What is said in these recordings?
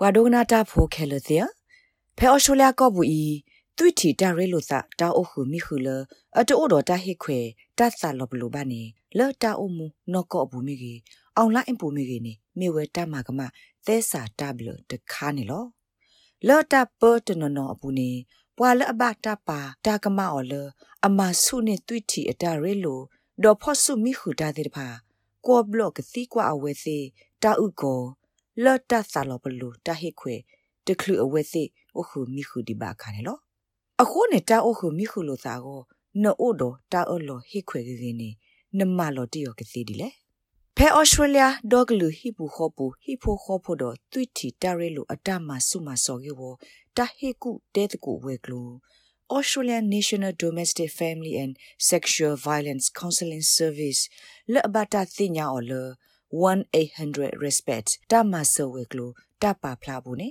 ဝါဒိုနာတာဖိုခဲလတဲ့ဖဲအော်စတြေးလျကောဘူးဤသွိတီတာရဲလို့သာတာအိုခုမိခုလအတိုးတော်တာဟိခွေတတ်စာလောဘလိုပါနေလော်တာအိုမူနော့ကောဘူးမိကြီးအောင်လိုက်အပူမိကြီးနေမေဝဲတမကမသဲစာတဘလတခါနေလောလော်တာပေါ်တနော်နော်အပူနေပွာလအဘတာပါတာကမအော်လအမဆုနေသွိတီအတာရဲလို့ဒေါ်ဖော့ဆုမိခုတာတဲ့ဖာကောဘလော့ကစီကွာအဝဲစီတာဥကော လော်တာစာလောဘလိုတာဟိခွေတခလူအဝဲစီအခုမိခုဒီဘာခါနေလောအခုနေတာအခုမိခုလိုသာကိုနို့အိုဒတာအော်လိုဟိခွေကင်းနေနမလော်တီယောကစီဒီလေဖဲဩစတြေးလျဒေါဂလူဟိပူခောပူဟိဖိုခောဖို့တော့တွိတီတရဲလိုအတမဆုမစော်ကေဝတဟေကုတဲတကူဝဲကလူ Australian National Domestic Family and Sexual Violence Counseling Service လဘတာသိညာအော်လ 1800 respect တမဆဝဲကလူတပါဖလာဘူးနေ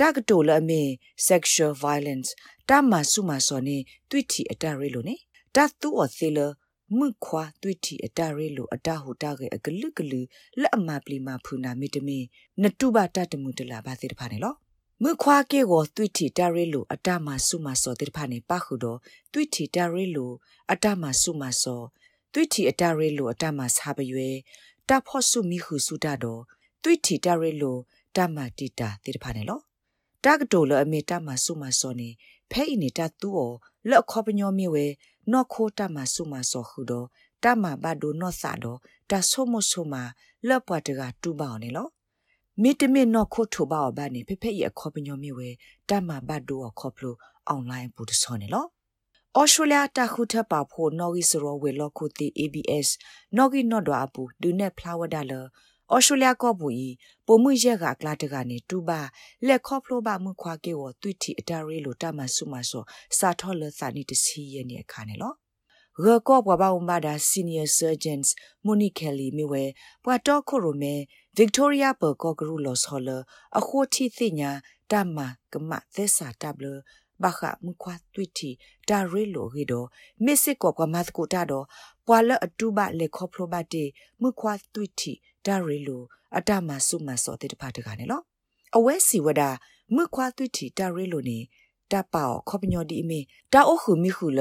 တကတိုလအမေ sexual violence တမဆုမစောနေတွိတီအတရဲလိုနေတတူအသေးလမှုခွာတွိတီအတရဲလိုအတဟုတကေအကလုကလူလက်အမပလီမဖူနာမီတမီနတုဘတတမှုတလာပါသေးတဖာနေလောမှုခွာကေကိုတွိတီတရဲလိုအတမဆုမစောတဲ့ဖာနေပါခုတော့တွိတီတရဲလိုအတမဆုမစောတွိတီအတရဲလိုအတမစာပရွေ တဖို့ဆုမိဟုစုတတော့တွိတီတရဲလိုတမတီတာတဲ့တဖာနေလောတကတိုလအမေတမဆုမစောနေဖဲ့ဤနေတာသူ့ော်လော့ခေါပညောမြေဝဲနော့ခိုးတမဆုမစောခုတော့တမဘဒိုနော့စာတော့တဆုမဆုမလော့ပွားတကတူပါအောင်နေလောမိတမိနော့ခိုးထိုပါဘာနေဖဲ့ဖဲ့ရခေါပညောမြေဝဲတမဘဒိုခေါပလိုအွန်လိုင်းပူတဆောနေလော ဩစတြေးလျတခုထပ်ပါဖို့နော်ဂီစရောဝေလော်ခုတီ ABS နော်ဂီနော့ဒွာအပူဒူနဲ့ဖလာဝဒါလောဩစတြေးလျကောဘူးဤပုံမှုရက်ကကလာတကနေတူပါလက်ခေါဖလိုပါမှုခွာကေဝတွိတီအတာရီလိုတမဆုမဆောစာထောလစာနီတစီရနေခါနေလောရကောဘဝဘာမဒါ senior surgeons moni kelly မြဝဲပွာတော့ခုရိုမဲ victoria per kokru los holler အခုတီသိညာတမကမသစ္စာတဘလ ဘာခမခွာတွိတီဒါရီလိုရီဒိုမစ်စစ်ကောကမတ်ကိုတာတော့ပွာလအတူဘလက်ခေါဖလိုဘတေမခွာတွိတီဒါရီလိုအတမဆုမစောတဲ့တဖာတကနေလောအဝဲစီဝဒမြခွာသွိတီဒါရီလိုနေတပေါခေါပညောဒီအမေတာအိုခုမိခုလ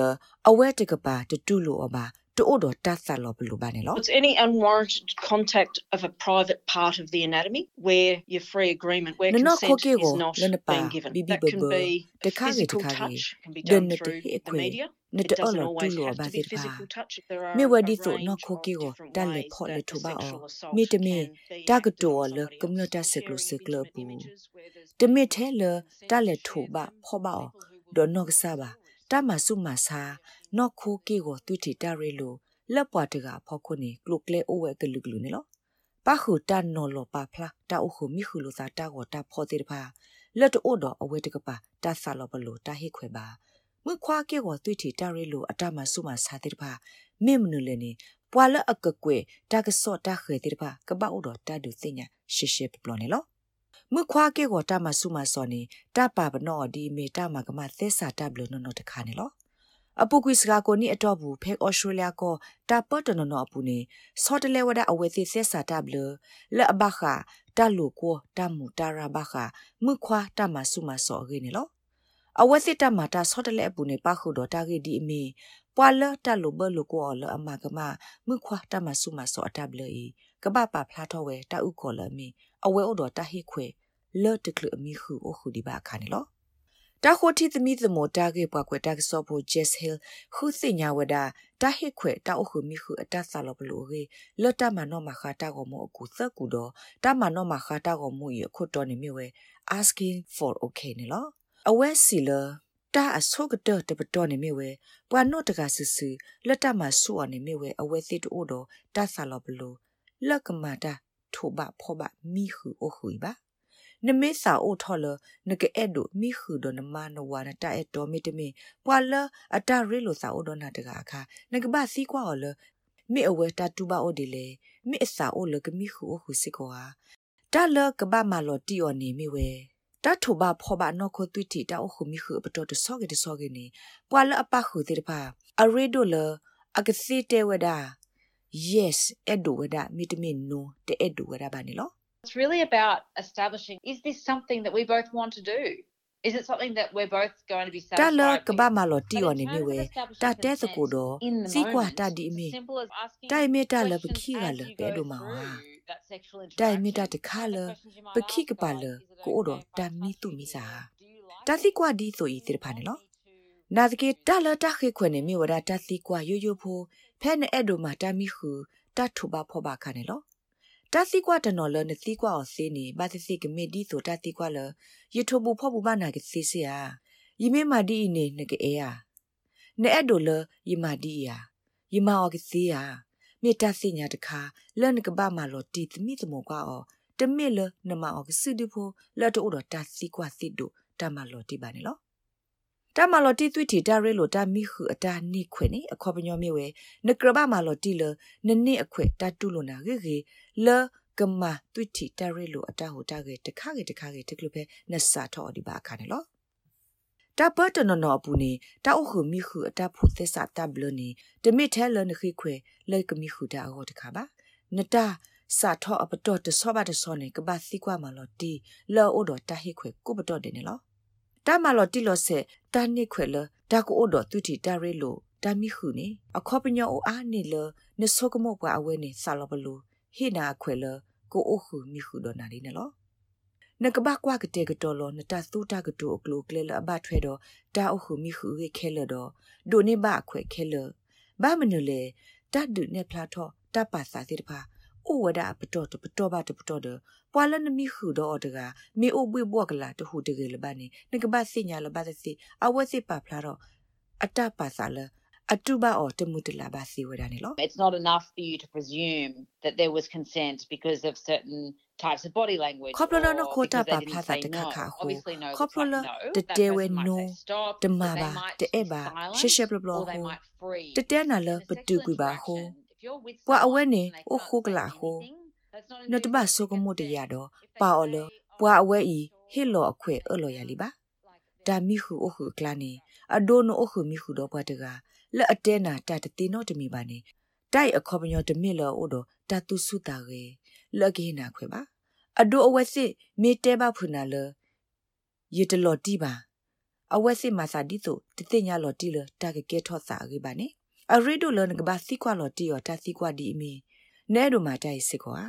အဝဲတကပါတတူလိုအပါ တိုးတော့တတ်ဆာလို့ဘလို့ပါနေလို့ It's any unwarranted contact of a private part of the anatomy where your free agreement where consent is not being given that can be physical touch can be done through the media နတအလောတူလောဘာတိပါမေဝဒီဆိုနခိုကီကိုတန်လေဖော်လေထဘာအောမေတမေတကတောလကွန်မြူတာစကလစကလပူတမေထဲလတလေထဘာဖော်ဘာဒေါ်နော့ကစားပါ တမဆုမဆာနော့ခိုကီကိုတွတီတရဲလိုလက်ပွားတကဖောက်ခုနေကလုကလေအိုဝဲကလူကလူနေလောပါခုတန်နော်လောပါဖလားတာအိုခုမိခုလိုသာတာကိုတာဖော်တဲ့ပါလက်တိုးတော့အဝဲတကပါတာဆာလောဘလိုတာဟိခွဲပါမခွာကေကိုတွတီတရဲလိုအတမဆုမဆာတဲ့ပါမေမနုလည်းနေပွာလအကကွေတာကစော့တာခဲတဲ့ပါကပအိုတော့တာဒုစညာရှေရှေပပလောနေလော မခွာကေကိုတာမဆုမစောနေတာပါဘနောဒီမေတာမကမသစ္စာတဘလနောနောတခါနေလောအပုကွေစကာကိုနီအတော့ဘူးဖဲဩစတြေးလျကိုတာပတ်တနနအပူနေဆော့တလဲဝဒအဝဲသိဆက်စာတဘလလက်အဘခတာလူကိုတမူတာရာဘခမြခွာတမဆုမစောရင်းနေလောအဝဲစစ်တမတာဆော့တလဲအပူနေပခုတော့တာဂေဒီအမီပွာလတလူဘလူကိုလအမကမမြခွာတမဆုမစောအတဘလီကပပဖလာတော့ဝဲတာဥခေါ်လမီ အဝဲဩတော်တာဟိခွေလော့တကလအမီခုအခုဒီပါခါနေလောတာခိုတီသမီသမတာကေပွားကွယ်တာကစောဖို့ Jess Hill ခုစညာဝဒတာဟိခွေတာအခုမိခုအတဆာလဘလိုရေလော့တမနောမခါတာကိုမအခုသကူတော့တာမနောမခါတာကိုမူရခုတော်နေမြဝဲ asking for okay နေလောအဝဲစီလတာအဆုကတတပတော်နေမြဝဲပွာနော့တကဆူဆူလက်တမဆူအနေမြဝဲအဝဲသစ်တို့တော့တာဆာလဘလိုလက်ကမာတာ ထိုဘဖောဘမိခုအခုပါနမေစာအိုထော်လနကအဲ့ဒိုမိခုဒနမနဝနတာအဲ့တော်မီတမီပွာလအတာရီလိုစာအိုဒနာတကအခါနကဘာစီကွာလမိအဝဲတတူပါအိုဒီလေမိအစာအိုလကမိခုခုစီကွာတာလကဘာမလော်တီယောနေမိဝဲတထုဘဖောဘနောခိုတွတီတာအခုမိခုပတော်တဆော့ကေတဆော့ကေနေပွာလအပခုတိတဖာအရေဒိုလအကစီတဲဝဒါ yes အဲ့ဒိုဝဒါမိတမင်နိုတဲ့အဲ့ဒိုဝဒါဘာနေလော It's really about establishing is this something that we both want to do? Is it something that we're both going to be satisfied with? တာလကဘာမလို့တီော်နေမြဝဲတာတဲစကိုတော့စီကွာတာဒီမီတိုင်မီတာလပခိကလပဲလို့မှာတိုင်မီတာတခါလပခိကပါလကိုတော့တာမီတူမီစာတာစီကွာဒီဆိုဤတိဖာနေလို့နာတကေတာလတာခေခွနေမြဝရတာစီကွာယိုယိုဖို ဖဲနဲ့အဲ့ဒိုမှာတာမီခုတာထူပါဖောပါခါနေလို့တာစီကွာတနော်လနစီကွာအစင်းနေဘာစီစီကမီဒီဆိုတာစီကွာလယထဘူဖောဘူဘာနာကစီစီယာယီမေမာဒီနေနကအေယာနဲအဲ့ဒိုလယီမာဒီယာယီမာအော်ကစီယာမေတ္တာစညာတခါလန်ကဘာမာလောတီသမိသမောကွာအောတမစ်လနမအော်ကစီဒီဖိုလတ်တိုတော့တာစီကွာစီဒိုတမလောတီပါနေလော တမလော်တီသွိတီတာရဲလိုတာမိခုအတာနိခွေနေအခေါ်ပညောမြေဝဲနကရဘမလော်တီလနနစ်အခွေတာတူလိုနာဂေဂေလကမသွိတီတာရဲလိုအတာဟိုတာဂေတခါဂေတခါဂေတကလပဲနဆာထောဒီပါခါနေလောတာပတ်တနနောပူနေတာအခုမိခုအတာဖုသစ္စာတဘလနေတမိထဲလနခိခွေလေကမိခုတာဟောတခါပါနတာစာထောအပတော်တဆောပါတဆောနေကဘာစီကွာမလော်တီလောအိုတော်တဟိခွေကုပတော်တယ်နေလော တာမလော်တီလောဆေတာနိခွေလဒါကိုအိုတော်သူတီတာရဲလိုတာမိခုနေအခေါပညောအားနေလနဆောကမောပွားအဝဲနေဆာလောဘလူဟိနာခွေလကိုအိုခုမိခုတော်နာလေးနေလောနကဘကွာကတဲ့ကတော်လောနတသုတာကတူအကလုကလေလအဘထွဲတော့တာအခုမိခုရေခဲလတော့ဒိုနေဘခွေခဲလဘာမနလေတတ်ဒုနေဖလာတော့တပါစာစီတပါ အိုဝဒပတော်တပတော်ပါတပတော်တော့ပွာလနမီခုတော့တကမေအိုဘွေဘွက်ကလာတဟုတကယ်လဘာနေနကဘာစညာလဘာစီအဝစီပါဖလာတော့အတပါစာလအတူပါအော်တမှုတလာပါစီဝဒနေလို့ It's not enough for you to presume that there was consent because of certain types of body language ခေါပလနခိုတာပါဖလာတာတခါခါဟိုခေါပလတတဲဝဲနိုတမပါတဲ့ဘာ ရှေရှေဘလဘလဟိုတတဲနာလပတူကူပါဟိုပွာအဝဲနေအိုခိုကလာဟိုနတဘဆုကမိုတရတော့ပါအော်လပွာအဝဲဤဟေလောအခွဲအလော်ရလီပါဒါမိခုအခုကလာနေအဒိုနိုအခုမိခုတော့ပွာတကလက်အတဲနာတတတိနောတမီပါနေတိုက်အခေါပညောတမစ်လောအိုတော့တတုစုတာရေလက်ကေနာခွဲပါအဒိုအဝဲစစ်မေတဲပါဖုနာလယေတလော်တီပါအဝဲစစ်မာစာဒီဆိုတတိညာလော်တီလတာကကဲထော့စာရေပါနေ အရီဒိုလနကဘာစီကွာလော်တီယောတာစီကွာဒီအမီနဲဒိုမာတိုင်စစ်ကွာ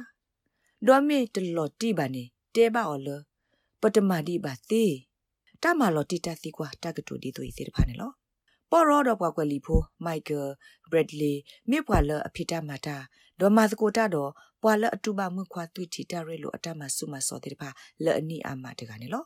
ဒေါ်မီတလော်တီပါနေတဲပါအော်လပတမဒီပါသေးတမလော်တီတာစီကွာတာကတူဒီဆိုဤစစ်ဖာနေလောပေါ်ရောတော့ကွာကွယ်လီဖိုမိုက်ကယ်ဘရက်ဒလီမြေပွာလအဖိတမတာဒေါ်မာစကိုတာတော့ပွာလအတူပါမှုခွာသွိတီတာရဲလို့အတမဆုမစောတဲ့ဖာလဲအနီအာမတကနေလော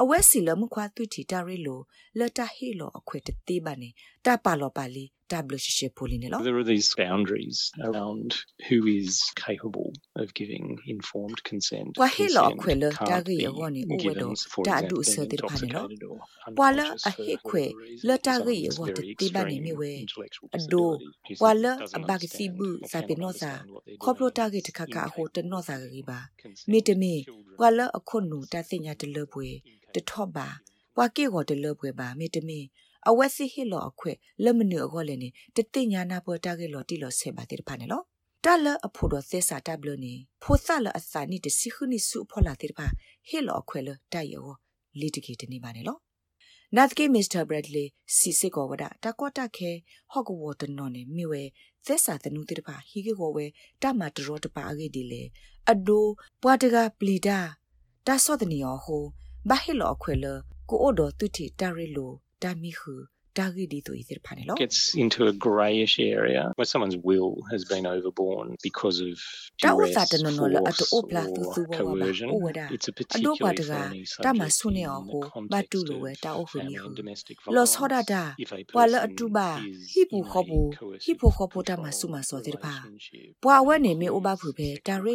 အဝဲစီလမှုခွာသွိတီတာရဲလို့လက်တာဟီလို့အခွေတသေးပါနေတာပါလောပါလီ WCC Polinelo. There are these boundaries around who is capable of giving informed consent. Wa helo kwelo tagi yawoni uwedo ta du so de panelo. Wala a he kwe le tagi yawo te tiba ni mi we. Ado wala a bagisi bu sa pe no sa. Khoplo tagi te khaka ho te no sa gi ba. Mi te mi wala a khonu ta sinya te le bwe. Te thob ba. Wa ke go te le bwe ba mi te mi အဝက်စီဟီလောအခွဲလက်မနုအခေါ်လည်းနေတတိညာနာပေါ်တာကေလောတီလောဆေပါတိဖာနေလောတလအဖို့တော့သေစာတဘလနေဖိုဆလအစာနိတစီခုနိစုဖောလာတိဖာဟီလောအခွဲလတိုက်ယောလီတကေတနေပါနေလောနတ်ကေမစ္စတာဘရက်လီစီစစ်ကောဝဒတာကောတာခဲဟော့ကဝတ်နော်နေမိဝဲသက်စာတနုတိတပါဟီကေကောဝဲတမတရောတပါအကေဒီလေအဒိုပွားတကပလီတာတာဆော့တနီယောဟို ဘာဟီလောအခွဲလကိုအိုဒတူတီတာရီလို damihu gets into a greyish area where someone's will has been overborne because of duress, force, or coercion. It's a particularly thorny subject in the context of family and domestic violence. If a person is in a coercive relationship, ပွာဝဲနေမေဥပဖူပဲတာရဲ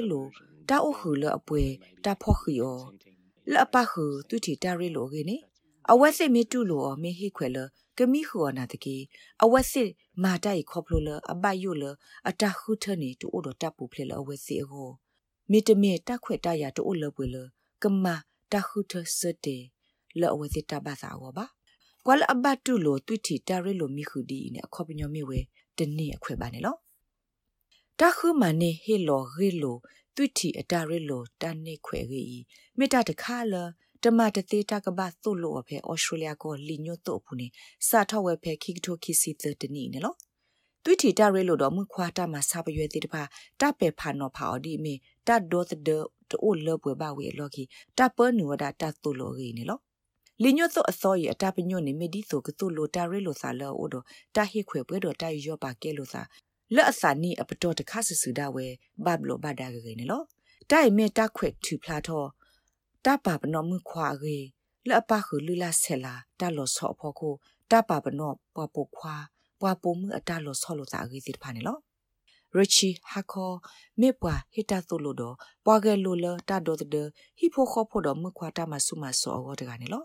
လိုတာအဟုလအပွဲတာဖော့ခီယောလအပခုသူတီတာရဲလိုကေနေအဝက်စစ်မီတူလိုအမေဟိခွဲလကမိခောနာတကေအဝက်စစ်မာတိုင်ခေါပလိုလအဘယိုလအတခုထနေတူအိုဒတပ်ပူဖလေလအဝက်စစ်ဟောမီတမေတခွဲတရတူလပွေလကမတခုထစတေလောအဝက်စစ်တဘာသာဟောပါကွာလအဘတူလိုတွိတီတရဲလိုမိခုဒီနေအခေါပညောမိဝဲတနေ့အခွဲပါနေလော တခုမနေဟေလောဟေလိုသွိတီအတာရလိုတန်နေခွေကြီးမေတာတခါလတမတသေးတကဘာသုလို့အဖေဩစတြေးလျကိုလီညို့တော့ဘူးနေစာထောက်ဝဲဖေခိကထိုခိစီသတနီနော်သွိတီတရဲလို့တော့မခွာတာမှာစာပရွေသေးတပါတပဲဖာနော်ဖာအဒီမီတဒေါ်ဒတိုလဘွေဘာဝေလော်ကီတပနူဝဒတတူလိုရီနေလောလညွတ်သောအစောရအတပညွတ်နေမီဒီဆိုကတူလိုတာရဲလိုစာလောအိုဒတာဟိခွေပွဲတော့တာရောပါကဲလိုစာ လက်အစာနီအပတော်တခါဆဆူဒါဝဲဘဘလိုဘာဒါဂရေနေလောတိုင်မေတာခွေထူဖလာတော့တပါပနောမှုခွာရေလက်အပခုလူလာဆဲလာတလောဆော့ဖို့ကိုတပါပနောပွားပုခွာပွားပုံမှုအတလောဆော့လို့စာရေစီတဖာနေလောရချီဟာခေါ်မေပွာဟီတာဆိုလိုတော့ပွားကဲလိုလတာဒေါ်တဲ့ဟီဖိုခေါ်ဖို့တော့မှုခွာတာမဆုမဆောအောတကနေလော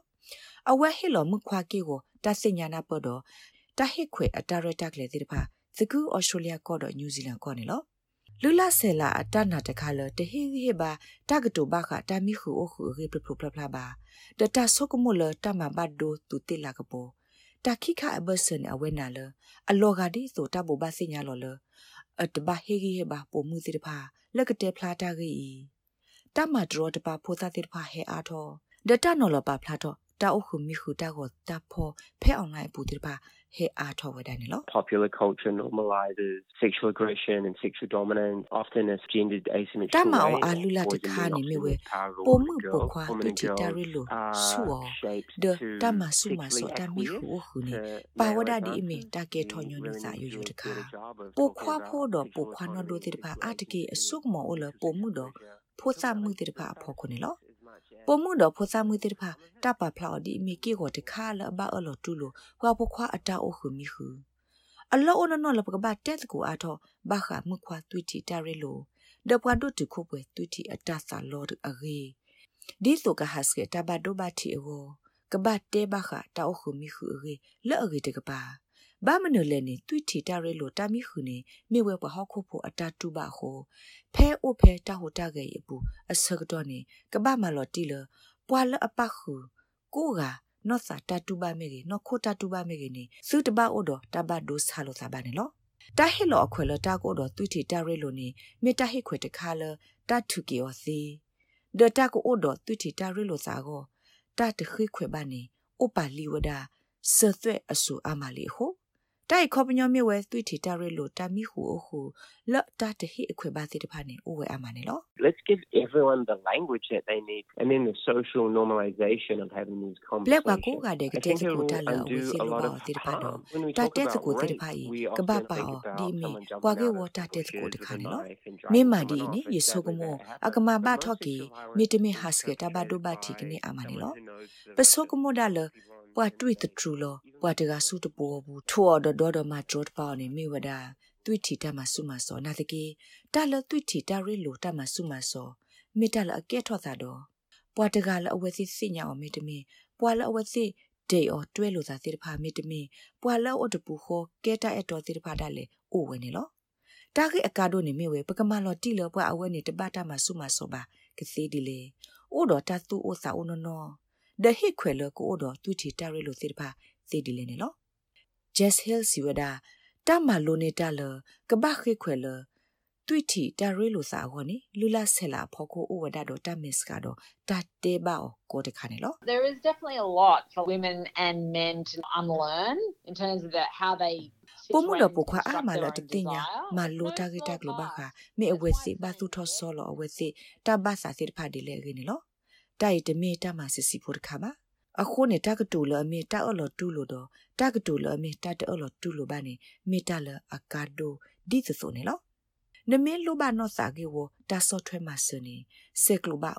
အဝဲဟီလောမှုခွာကီကိုတဆညာနာပေါ်တော့တဟိခွေအတာရတက်လေတိတဖာ သကူဩစတြေးလျကောတော့နယူးဇီလန်ကောနေလောလူလာဆဲလာအတနာတခါလတဟိဟိဘာတကတူဘခတာမီခုအခုရေပပပပဘာတတဆုကမလတမဘတ်ဒိုတူတိလာကပိုတခိခအဘဆန်အဝဲနာလအလောဂါဒီဆိုတဘဘစညာလောလအတဘဟေဂီဟေဘာပိုမှုစီတဖာလက်ကတဲ့ဖလာတာကြီးတမဒရောတပါဖိုသာတိတဖာဟဲအားထောဒတနော်လပါဖလာတော့ တာအခုမိခုတာကိုတာဖို့ဖဲအောင်လိုက်ပူတိပါဟဲအားထောဝဒနေလို့ Popular culture normalizes sexual aggression and sexual dominance often as gendered asymmetrical တမောင်အလူလာတခါနေမြဝဲပုံမှုပခွာတိတီတာရီလိုဆူအောဒတမဆူမဆောတမီခုခုနေပါဝဒဒီအမီတာကေထောညွန်နစာယူယူတခါပခွာဖို့တော့ပခွာနော်ဒိုတိတပါအတကေအစုကမောအလပုံမှုတော့ဖိုးစာမှုတိတပါအဖို့ခုနေလို့ ပမှုတော့ဖိုစာမှုတိဖာတပဖလောက်ဒီမီကေကိုတခါလဘအလောတူလိုကွာပခွာအတာအိုခုမီခုအလောအနနောလပကဘတက်ကိုအထောဘာခမှုခွာတွီတီတရဲလိုဒပွားဒုတခုပွဲတွီတီအတဆာလောအရေဒီဆိုကဟတ်စကတဘဒိုဘတီအောကဘတဲဘခတာအိုခုမီခုရေလောအရေတကပါ ဘာမနလဲနေတွိထီတာရဲလိုတာမီခုနေမိဝဲပဟောက်ခုဖို့အတာတူပါဟိုဖဲအိုဖဲတာဟိုတာကေအပူအစကတော့နေကဘာမလော်တီလပွာလအပခုကိုကနော့စာတတူပါမေကေနော့ခိုတတူပါမေကေနေစုတပါအိုတော့တဘဒိုဆာလိုစာပါနေလောတာဟီလောအခွေလတာကိုတော့တွိထီတာရဲလိုနေမေတာဟိခွေတခါလတထုကေောစီဒတာကိုအိုတော့တွိထီတာရဲလိုစာကိုတတခိခွေပါနေဥပါလီဝဒဆသွဲ့အဆူအမလီဟို တိုင်ခေါပညောမြဝဲသွိထီတာရဲလို့တာမီဟူအခုလော့တာတဟိအခွေပါစီတဖာနေအိုဝဲအမနေလော Let's give everyone the language that they need and then the social normalization of having these conversations လက်ပါကိုကတဲ့ကတဲ့စကိုတာလောဝစီလိုပါစီတဖာတော့တာတဲ့စကိုတိတဖာဤကဘာပါအောဒီမီပွာကေဝတာတဲ့စကိုတခါနေလောမေမာဒီနေယေဆုကမောအကမဘာထော့ကီမီတမီဟတ်စကတဘာဒိုဘာတီကနေအမနေလောပဆုကမောဒါလပွာတွေ့တထူလော ပွာတကဆုတပေါ်ဘူးထော်တော်တော်မှာဂျော့ပေါနေမိဝဒသွိထီတမဆုမစောနာတကေတလသွိထီတရီလိုတမဆုမစောမိတလအကဲထော့တာတော့ပွာတကလအဝဲစီစညာအောင်မိတမီပွာလအဝဲစီဒေအော်တွဲလိုသာစီတဖာမိတမီပွာလောအတပူခောကဲတာအတော်စီတဖာတက်လေအိုဝဲနေလောတာခိအကာဒိုနေမိဝဲပကမလောတိလောပွာအဝဲနေတပတ်တမဆုမစောပါကစီဒီလေအိုတော်တသူအိုစာအိုနော်နော်ဒဟိခွေလကိုတော့သူတီတာရဲလို့စေတပါ စေဒီလေနေလော Jess Hill စီဝဒတမလိုနေတာလကဘခိခွေလတွိတီတာရဲလို့စာဟောနေလူလာဆဲလာဖို့ကိုဥဝဒတော့တမစ်ကတော့တတေဘာကိုတခါနေလော There is definitely a lot for women and men to unlearn in terms of that how they ပုံမှုတော့ပခွာအမလာတတင်ညာမလိုတာဂီတက်လိုပါခမေအဝဲစီဘာသူထောဆောလောအဝဲစီတဘဆာစီတဖာဒီလေရင်းနော်တိုက်တမေတမစစ်စီဖို့တခါပါ အခုနဲ့တကတူလအမေတအလောတူလို့တော့တကတူလအမေတတအလောတူလို့ပါနေမေတလအကာဒိုဒီသဆိုနေလောနမေလိုဘာနောစာကေဝတာဆော့ထွဲမှာစနေစက်ကလိုဘာ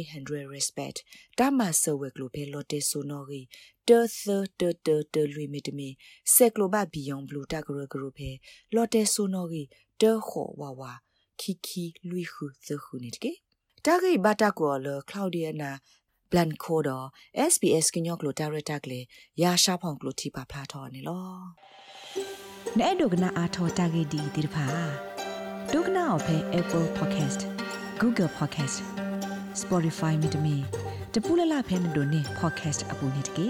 1800 respect တာမဆဝက်ကလိုဘဲလော်တေဆိုနော်ရီတေသတေတေတေလူမီတမီစက်ကလိုဘာဘီယွန်ဘလူးတာဂရဂရဘဲလော်တေဆိုနော်ရီတေခေါ်ဝါဝါခီခီလူခုသခုနေတကေတာဂိဘတာကောလကလောက်ဒီယနာ ဘလန်ခိုဒ SBS ကညော့ကလိုတာရတာကလေရာရှာဖောင်ကလိုတီပါဖလာထော်နေလောနဲ့ဒုကနာအာထော်တာဂိဒီဒီဖာဒုကနာအဖဲ Apple Podcast Google Podcast Spotify မြေတမီတပူလလဖဲမတို့နေ podcast အပူနေတကေ